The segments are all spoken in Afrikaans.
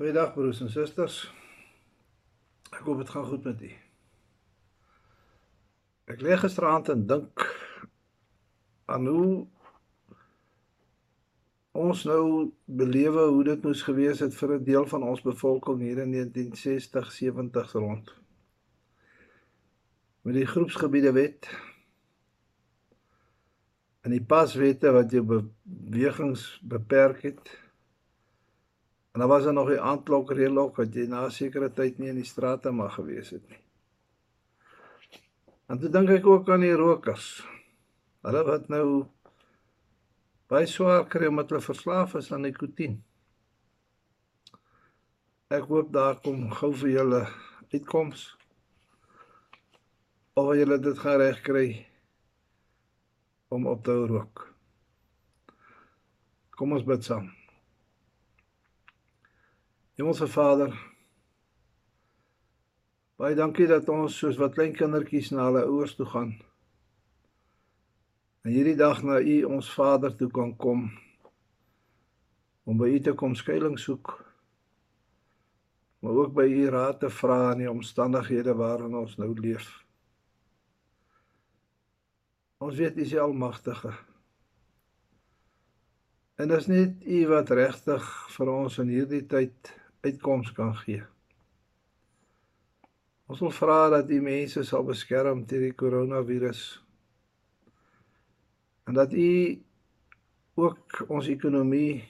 Goeiedag broers en susters. Ek hoop dit gaan goed met u. Ek lê gisteraand en dink aan hoe ons nou belewe hoe dit moes gewees het vir 'n deel van ons bevolking hier in 1960, 70s rond. Met die groepsgebiede wet en die paswette wat jou bewegings beperk het En dan was daar nog die aandklok reëlok dat jy na 'n sekere tyd nie in die strate mag gewees het nie. En toe dink ek ook aan die rokers. Hulle wat nou baie swaar kry omdat hulle verslaaf is aan nikotien. Ek hoop daar kom gou vir julle uitkoms. Of julle dit gaan regkry om op te hou rook. Kom ons bid saam. Hemelse Vader, baie dankie dat ons soos wat klein kindertjies na hulle ouers toe gaan. En hierdie dag na U ons Vader toe kan kom om by U te kom skuilings soek. Maar ook by U raad te vra in die omstandighede waarin ons nou leef. Ons weet U is Almagtige. En dit is net U wat regtig vir ons in hierdie tyd uitkoms kan gee. Ons wil vra dat die mense sal beskerm teen die koronavirus. En dat u ook ons ekonomie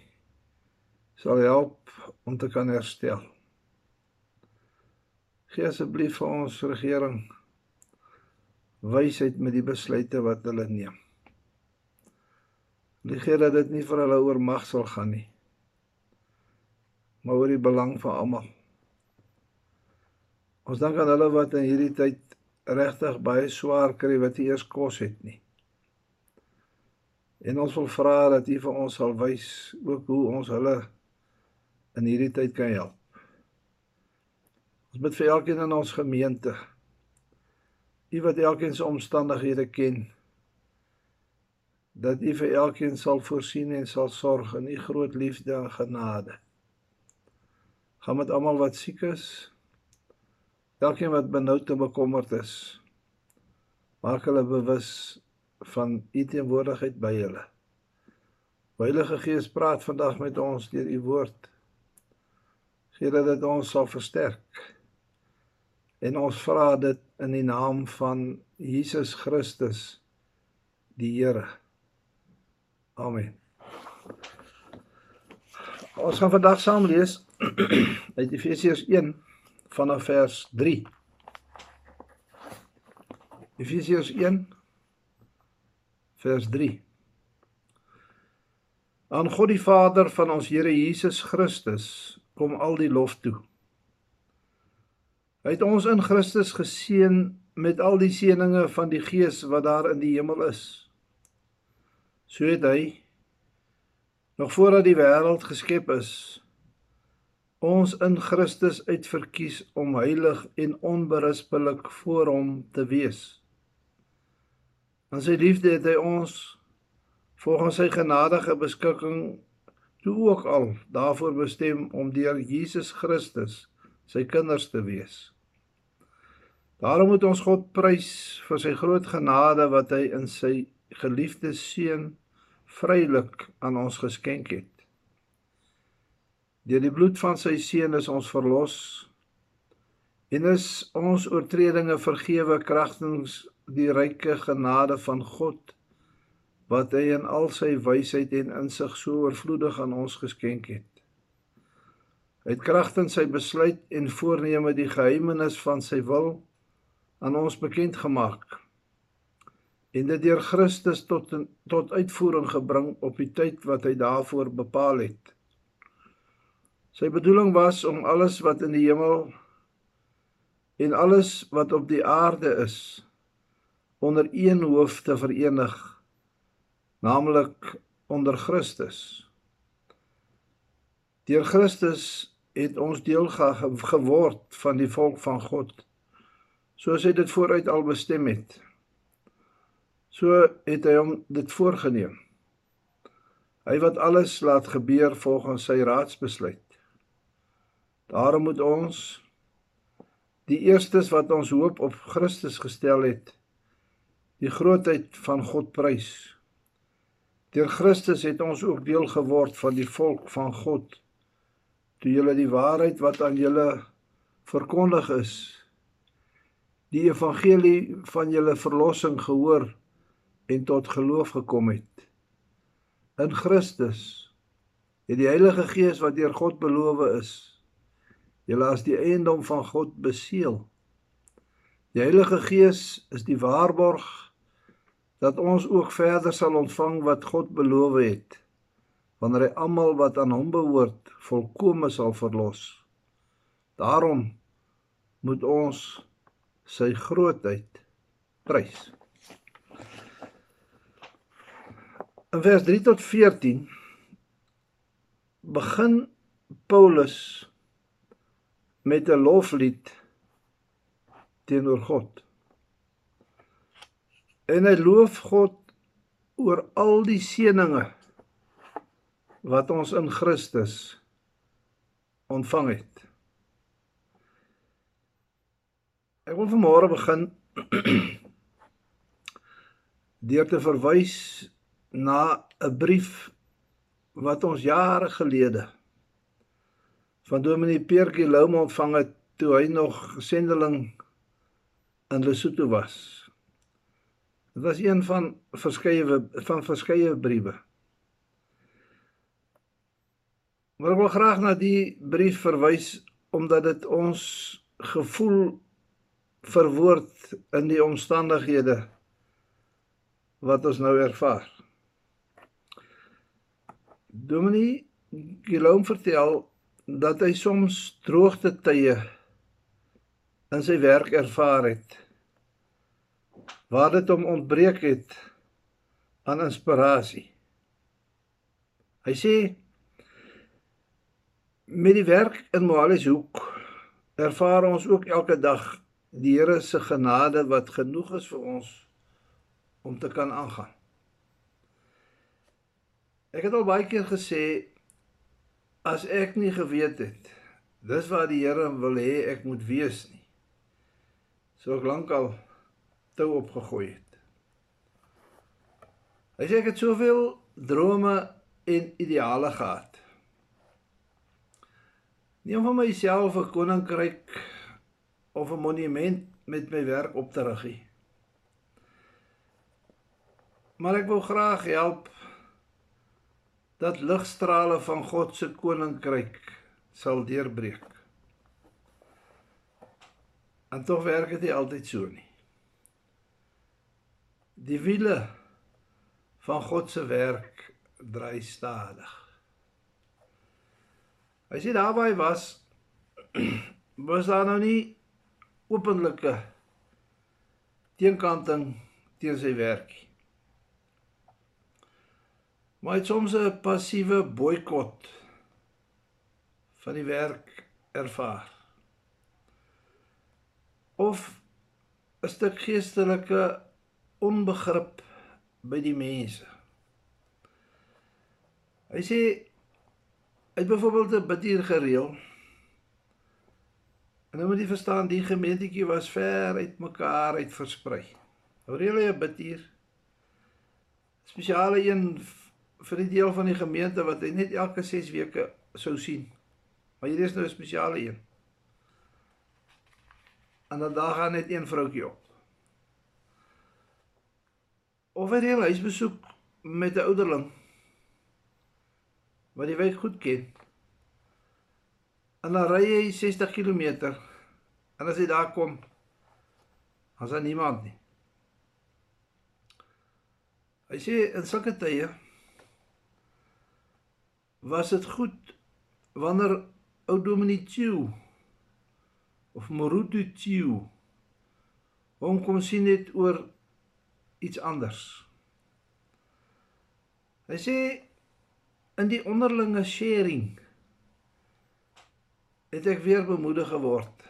sal help om te kan herstel. Gee asseblief vir ons regering wysheid met die besluite wat hulle neem. Ligeer dat dit nie vir hulle oor mag sal gaan nie maar oor die belang van almal. Ons dink aan hulle wat in hierdie tyd regtig baie swaar kry wat nie eers kos het nie. En ons wil vra dat U vir ons sal wys ook hoe ons hulle in hierdie tyd kan help. Ons bid vir elkeen in ons gemeente. U wat elkeen se omstandighede ken. Dat U vir elkeen sal voorsien en sal sorg in U groot liefde en genade gaan met almal wat siek is. Elkeen wat benoud en bekommerd is. Maak hulle bewus van u teenwoordigheid by hulle. Heilige Gees praat vandag met ons deur u woord. Gee dat dit ons sal versterk. En ons vra dit in die naam van Jesus Christus die Here. Amen. Ons gaan vandag saam lees uit Efesiërs 1 vanaf vers 3. Efesiërs 1 vers 3. Aan God die Vader van ons Here Jesus Christus kom al die lof toe. Hy het ons in Christus geseën met al die seënings van die Gees wat daar in die hemel is. So het hy nog voordat die wêreld geskep is, ons in Christus uitverkies om heilig en onberispelik voor hom te wees. In sy liefde het hy ons volgens sy genadige beskikking toe ook al daarvoor bestem om deur Jesus Christus sy kinders te wees. Daarom moet ons God prys vir sy groot genade wat hy in sy geliefde seun vrylik aan ons geskenk het. Deur die bloed van sy seun is ons verlos en is ons oortredinge vergewe kragtens die ryke genade van God wat hy in al sy wysheid en insig so oorvloedig aan ons geskenk het. Hy het kragtens sy besluit en voorneme die geheimenis van sy wil aan ons bekend gemaak en dit deur Christus tot tot uitvoering gebring op die tyd wat hy daarvoor bepaal het. Sy bedoeling was om alles wat in die hemel en alles wat op die aarde is onder een hoof te verenig, naamlik onder Christus. Deur Christus het ons deel ge geword van die volk van God, soos hy dit vooruit al bestem het. So het hy hom dit voorgenem. Hy wat alles laat gebeur volgens sy raadsbesluit. Daarom moet ons die eerstes wat ons hoop op Christus gestel het, die grootheid van God prys. Deur Christus het ons ook deel geword van die volk van God. Toe julle die waarheid wat aan julle verkondig is, die evangelie van julle verlossing gehoor en tot geloof gekom het. In Christus het die Heilige Gees wat deur God beloof is, julle as die eiendom van God beseël. Die Heilige Gees is die waarborg dat ons ook verder sal ontvang wat God beloof het wanneer hy almal wat aan hom behoort volkome sal verlos. Daarom moet ons sy grootheid prys. In vers 3 tot 14 begin Paulus met 'n loflied teenoor God en hy loof God oor al die seënings wat ons in Christus ontvang het. Ek wil vanmôre begin deur te verwys na 'n brief wat ons jare gelede van Dominee Pierre Loum ontvang het toe hy nog sendeling in Lesotho was. Dit was een van verskeie van verskeie briewe. Maar ek wil graag na die brief verwys omdat dit ons gevoel verwoord in die omstandighede wat ons nou ervaar. Dominee Giloom vertel dat hy soms droogte tye in sy werk ervaar het waar dit hom ontbreek het aan inspirasie. Hy sê met die werk in Moalishoek ervaar ons ook elke dag die Here se genade wat genoeg is vir ons om te kan aangaan. Ek het al baie keer gesê as ek nie geweet het dis waar die Here wil hê ek moet wees nie. So ek lankal tou opgegooi het. Hy sê ek het soveel drome en ideale gehad. Nie om vir myself 'n koninkryk of 'n monument met my werk op te rig nie. Maar ek wou graag help dat ligstrale van God se koninkryk sal deurbreek. En tog werk dit altyd so nie. Die wiele van God se werk dry stadig. As jy daarby was, was daar nou nie openlike teenkanting teen sy werk nie. Maar hy het soms 'n passiewe boikot van die werk ervaar. Of 'n stuk geestelike onbegrip by die mense. Hy sê hy het byvoorbeeld 'n bidtier gereël. En nou moet jy verstaan die gemeentetjie was ver uit mekaar uit versprei. Nou reël hy 'n bidtier. Spesiale een vir die deel van die gemeente wat hy net elke 6 weke sou sien. Maar hier is nou 'n spesiale een. En dan daar gaan net een vroutjie op of 'n reël huisbesoek met 'n ouderling wat die wijk goed ken. En dan ry hy 60 km. En as hy daar kom, as daar niemand nie. Hy sê in sulke tye was dit goed wanneer ou Dominee Chiu of Morutu Chiu hom kom sien net oor iets anders. Hy sê in die onderlinge sharing het ek weer bemoedig geword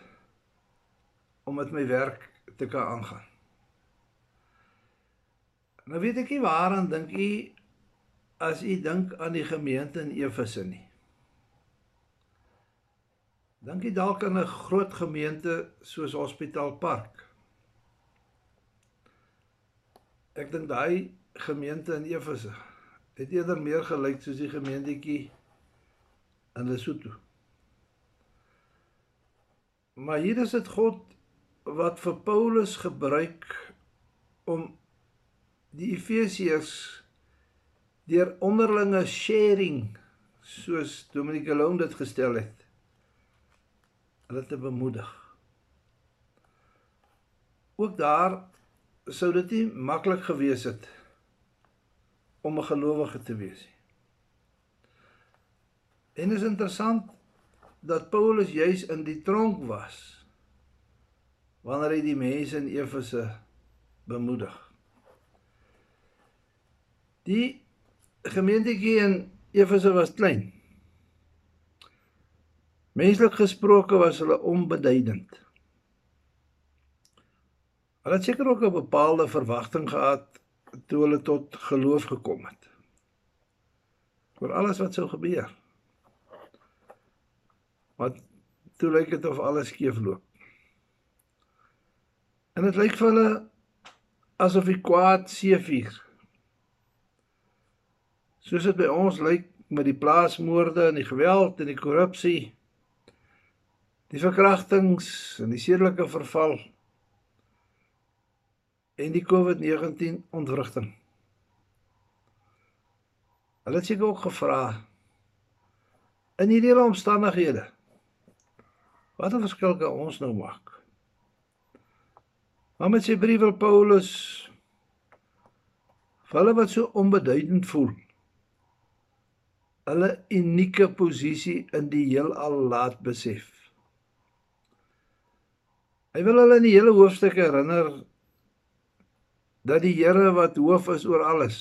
om met my werk te kan aangaan. Nou weet ek nie waaraan dink u as u dink aan die gemeente in Efese nie. Dink jy dalk aan 'n groot gemeente soos Hospitaal Park? Ek dink daai gemeente in Efese het eerder meer gelyk soos die gemeentetjie in Lesotho. Maar hier is dit God wat vir Paulus gebruik om die Efesiërs deur onderlinge sharing soos Dominique Lone dit gestel het hulle te bemoedig. Ook daar sou dit nie maklik gewees het om 'n gelowige te wees nie. En is interessant dat Paulus juis in die tronk was wanneer hy die mense in Efese bemoedig. Die gemeentetjie in Efese was klein. Menslik gesproke was hulle onbeduidend. Hulle het seker ook 'n bepaalde verwagting gehad toe hulle tot geloof gekom het. Oor alles wat sou gebeur. Maar toe lyk dit of alles skeefloop. En dit lyk vir hulle asof die kwaad seevier. Soos dit by ons lyk met die plaasmoorde en die geweld en die korrupsie, die verkrachtings en die sedelike verval en die COVID-19 ontwrigting. Hulle het seker ook gevra in hierdie omstandighede wat 'n verskil kan ons nou maak? Maar met sy brief wil Paulus vir hulle wat so onbeduidend voel hulle unieke posisie in die heelal laat besef. Hy wil hulle in die hele hoofstuk herinner dat die Here wat hoof is oor alles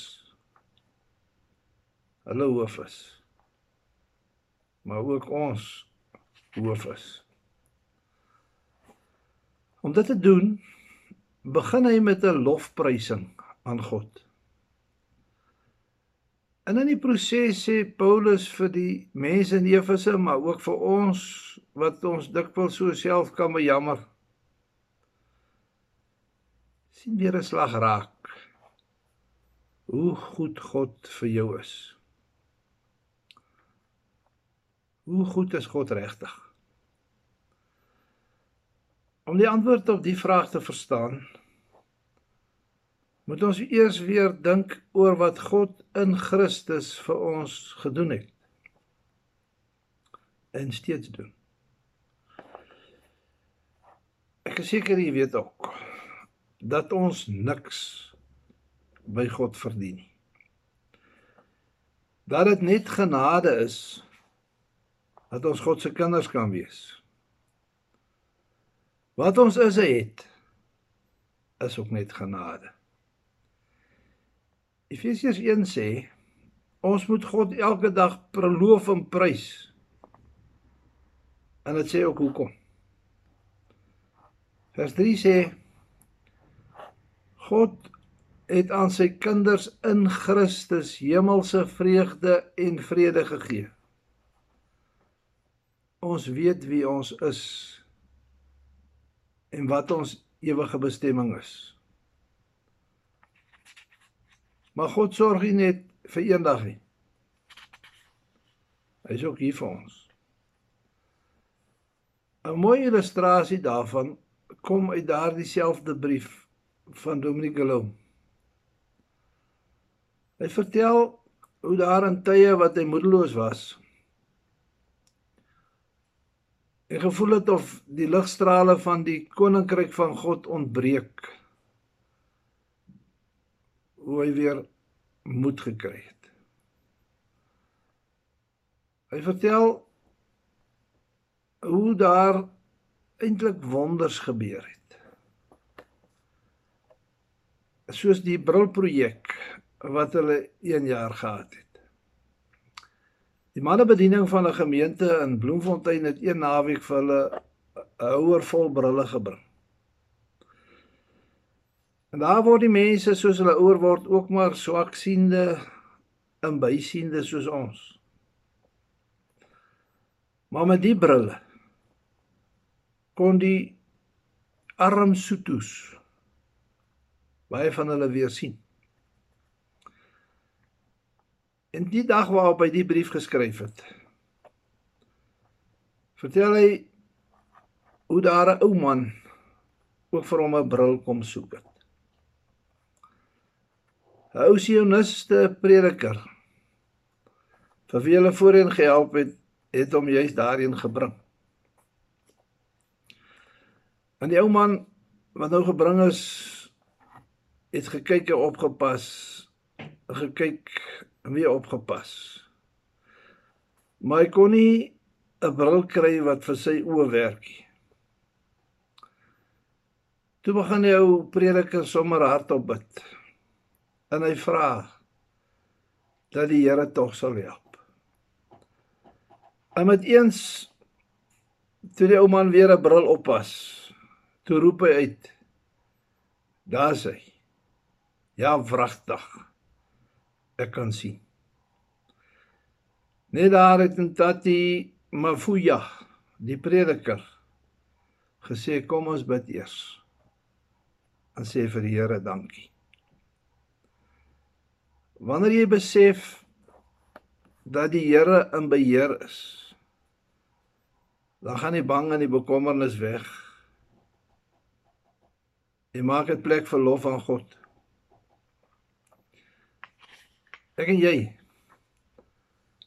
hulle hoof is. Maar ook ons hoof is. Om dit te doen, begin hy met 'n lofprysing aan God. En in die proses sê Paulus vir die mense in Efese, maar ook vir ons wat ons dikwels so self kan bejammer. sien weer 'n slag raak. Hoe goed God vir jou is. Hoe goed is God regtig? Om die antwoord op die vraag te verstaan, moet ons eers weer dink oor wat God in Christus vir ons gedoen het en steeds doen. Ek is seker jy weet ook dat ons niks by God verdien nie. Dat dit net genade is dat ons God se kinders kan wees. Wat ons is het is ook net genade. Efesiërs 1 sê ons moet God elke dag preloof en prys. En dit sê ook hoekom. Vers 3 sê God het aan sy kinders in Christus hemelse vreugde en vrede gegee. Ons weet wie ons is en wat ons ewige bestemming is. Maar God sorg nie net vir eendag nie. Hy is ook hier vir ons. 'n Mooi illustrasie daarvan kom uit daardie selfde brief van Dominique Gelom. Hy vertel hoe daar in tye wat hy moedeloos was, hy gevoel het of die ligstrale van die koninkryk van God ontbreek hoe hy weer moed gekry het. Hy vertel hoe daar eintlik wonders gebeur het. Soos die brilprojek wat hulle 1 jaar gehad het. Die mannebediening van 'n gemeente in Bloemfontein het een naweek vir hulle 'n houer vol brille gebring. En daar word die mense soos hulle ouer word ook maar swaksiende en bysiende soos ons. Maar met die brille kon die arm Soetos baie van hulle weer sien. En die dag waarop hy die brief geskryf het, vertel hy hoe daar 'n ou man ook vir hom 'n bril kom soek het. 'n Ou sioniste prediker vir wie hulle voorheen gehelp het, het hom juist daarin gebring. En die ou man wat nou gebring is, het gekyk en opgepas, gekyk en weer opgepas. Maar hy kon nie 'n bril kry wat vir sy oë werk nie. Toe begin die ou prediker sommer hardop bid. En hy vra dat die Here tog sal help. En met eens toe die ou man weer 'n bril oppas, toe roep hy uit: "Daar's hy." Ja, wragtig. Ek kan sien. Net daar het Tati Mafuya, die prediker, gesê kom ons bid eers. En sê vir die Here dankie. Wanneer jy besef dat die Here in beheer is, dan gaan die bang en die bekommernis weg. Jy maak dit plek vir lof aan God. Ek en jy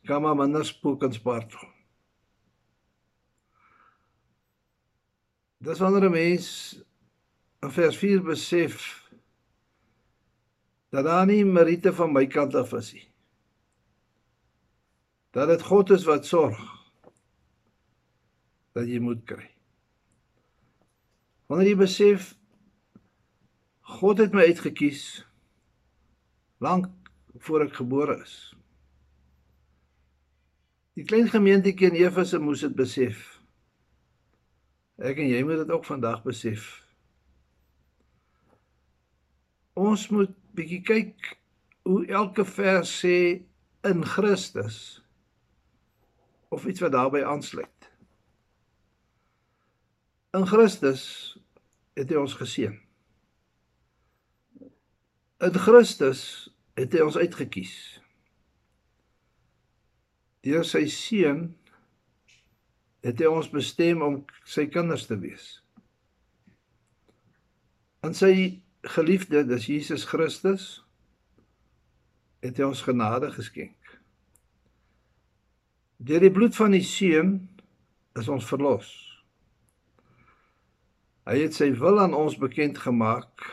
kan maar minder spook en spaart. Dis wanneer 'n mens in vers 4 besef dat daar nie meriete van my kant af is nie. Dat dit God is wat sorg dat jy moet kry. Wanneer jy besef God het my uitget kies lank voor ek gebore is. Die klein gemeentetjie in Efese moes dit besef. Ek en jy moet dit ook vandag besef. Ons moet bietjie kyk hoe elke vers sê in Christus of iets wat daarbey aansluit. In Christus het hy ons geseën. In Christus het hy ons uitget kies. Deur sy seun het hy ons bestem om sy kinders te wees. En sy geliefde, dis Jesus Christus, het hy ons genade geskenk. Deur die bloed van die seun is ons verlos. Hy het sy wil aan ons bekend gemaak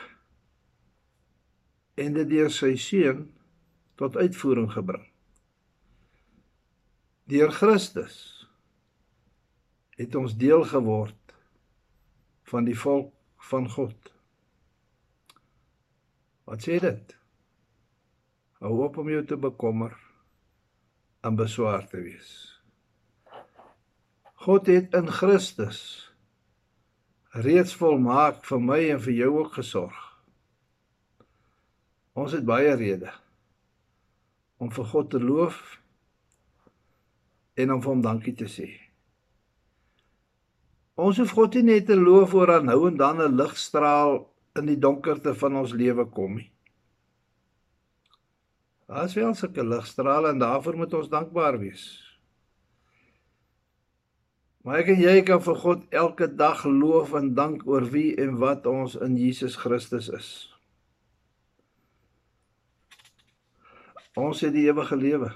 en dit deur sy seun tot uitvoering gebring. Deur Christus het ons deel geword van die volk van God. Wat sê dit? Hou op om jou te bekommer en beswaar te wees. God het in Christus reeds volmaak vir my en vir jou ook gesorg. Ons het baie redes om vir God te loof en om vir hom dankie te sê. Ons hoef God nie net te loof oor aan nou en dan 'n ligstraal in die donkerte van ons lewe kom nie. Daar's wel sulke ligstrale en daarvoor moet ons dankbaar wees. Maar ek en jy kan vir God elke dag loof en dank oor wie en wat ons in Jesus Christus is. Ons het die ewige lewe.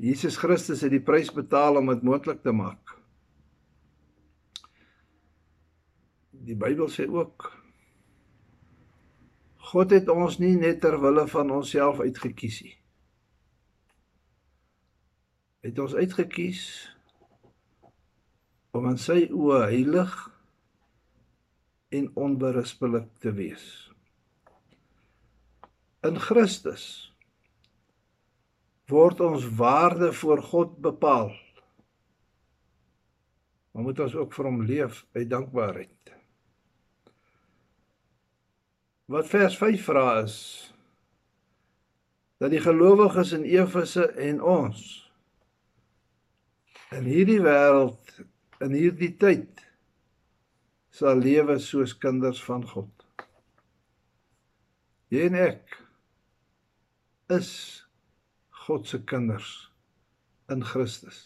Jesus Christus het die prys betaal om dit moontlik te maak. Die Bybel sê ook God het ons nie net ter wille van onsself uitget kies nie. Het ons uitget kies om aan sy oë heilig en onberispelik te wees in Christus word ons waarde voor God bepaal. Maar moet ons ook vir hom leef uit dankbaarheid. Wat vers 5 vra is dat die gelowiges in Efese en ons in hierdie wêreld in hierdie tyd sal lewe soos kinders van God. Jy en ek is God se kinders in Christus.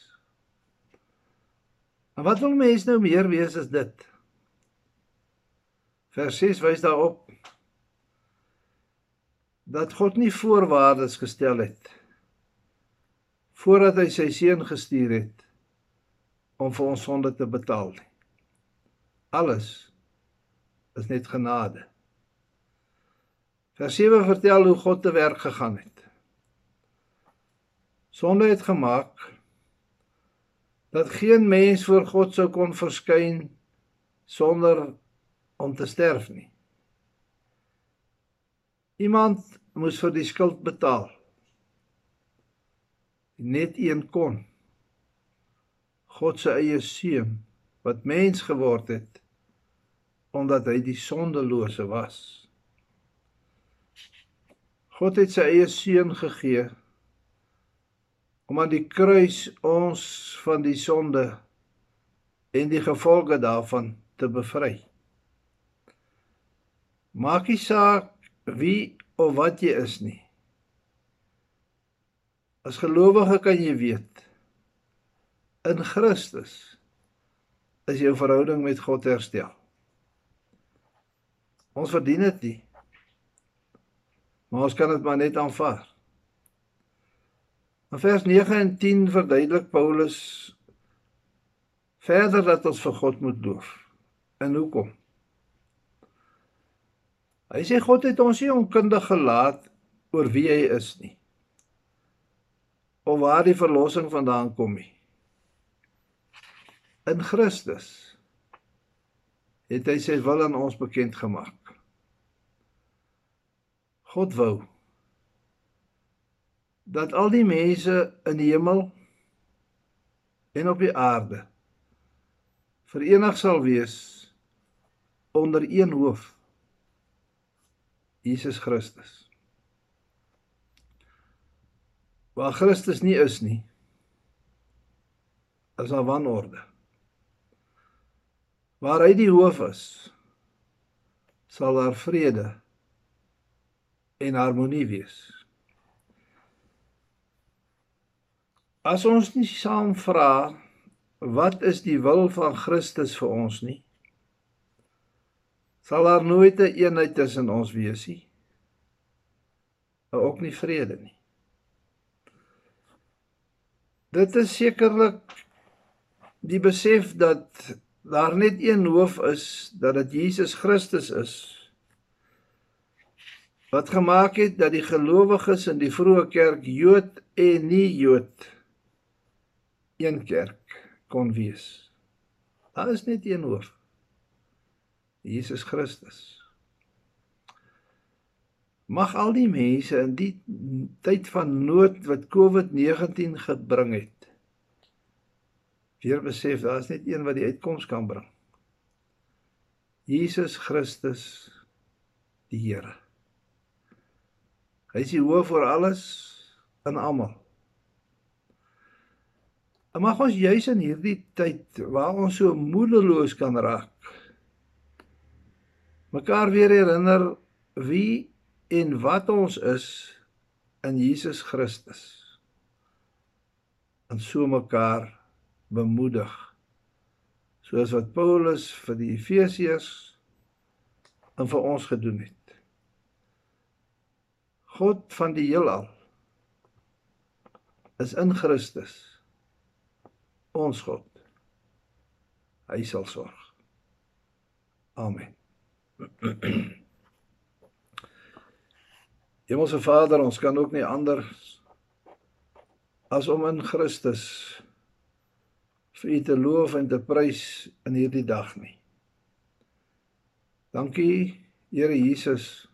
En wat wil mens nou meer wees as dit? Vers 6 wys daarop dat God nie voorwaardes gestel het voordat hy sy seun gestuur het om vir ons sonde te betaal nie. Alles is net genade. Vers 7 vertel hoe God te werk gegaan het. Sonde het gemaak dat geen mens voor God sou kon verskyn sonder om te sterf nie. Iemand moes vir die skuld betaal. Net een kon. God se eie seun wat mens geword het omdat hy die sondelose was. God het sy eie seun gegee om aan die kruis ons van die sonde en die gevolge daarvan te bevry. Maak nie saak wie of wat jy is nie. As gelowige kan jy weet in Christus is jou verhouding met God herstel. Ons verdien dit nie. Maar ons kan dit maar net aanvaar. In vers 9 en 10 verduidelik Paulus verder dat ons vir God moet loof. En hoekom? Hy sê God het ons nie onkundig gelaat oor wie hy is nie. Of waar die verlossing vandaan kom nie. In Christus het hy sy wil aan ons bekend gemaak. God wou dat al die mense in die hemel en op die aarde verenig sal wees onder een hoof Jesus Christus. Waar Christus nie is nie is daar wanorde. Waar hy die hoof is sal daar vrede en harmonie wees. As ons nie saam vra wat is die wil van Christus vir ons nie, sal daar nooit 'n eenheid tussen ons wees nie. Ook nie vrede nie. Dit is sekerlik die besef dat daar net een hoof is, dat dit Jesus Christus is wat gemaak het dat die gelowiges in die vroeë kerk Jood en nie Jood een kerk kon wees. Daar is net een hoof. Jesus Christus. Mag al die mense in die tyd van nood wat COVID-19 gebring het, weer besef daar is net een wat die uitkoms kan bring. Jesus Christus die Here. Hy is die hoof oor alles en almal. En mag ons juis in hierdie tyd waar ons so moedeloos kan raak, mekaar weer herinner wie en wat ons is in Jesus Christus. En so mekaar bemoedig. Soos wat Paulus vir die Efesiërs en vir ons gedoen het. God van die heelal is in Christus ons God. Hy sal sorg. Amen. Hemelse Vader, ons kan ook nie anders as om in Christus vir U te loof en te prys in hierdie dag nie. Dankie Here Jesus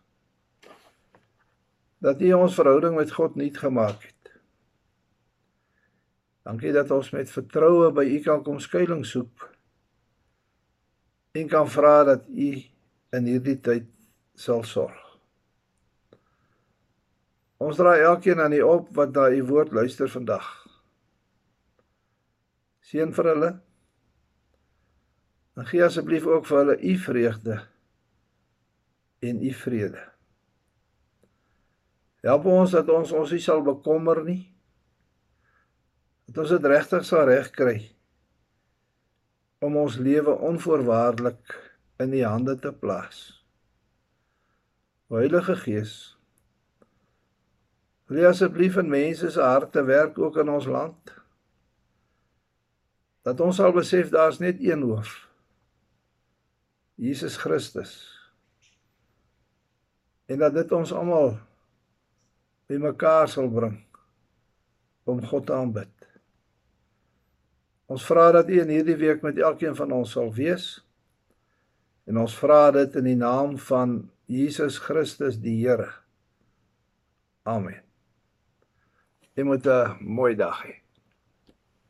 dat U ons verhouding met God nuut gemaak het. Dankie dat ons met vertroue by U kan kom skuilings soek en kan vra dat U in hierdie tyd sal sorg. Ons draai elkeen aan U op wat na U woord luister vandag. Seën vir hulle. En gee asseblief ook vir hulle u vreugde en u vrede. Help ons dat ons ons nie sal bekommer nie. Dat ons dit regtig sal regkry om ons lewe onvoorwaardelik in u hande te plaas. Heilige Gees, wil jy asseblief in mense se harte werk ook in ons land? Dat ons sal besef daar's net een hoof. Jesus Christus. En dat dit ons almal bymekaar sal bring om God te aanbid. Ons vra dat U in hierdie week met elkeen van ons sal wees. En ons vra dit in die naam van Jesus Christus die Here. Amen. Jy moet 'n mooi dag hê.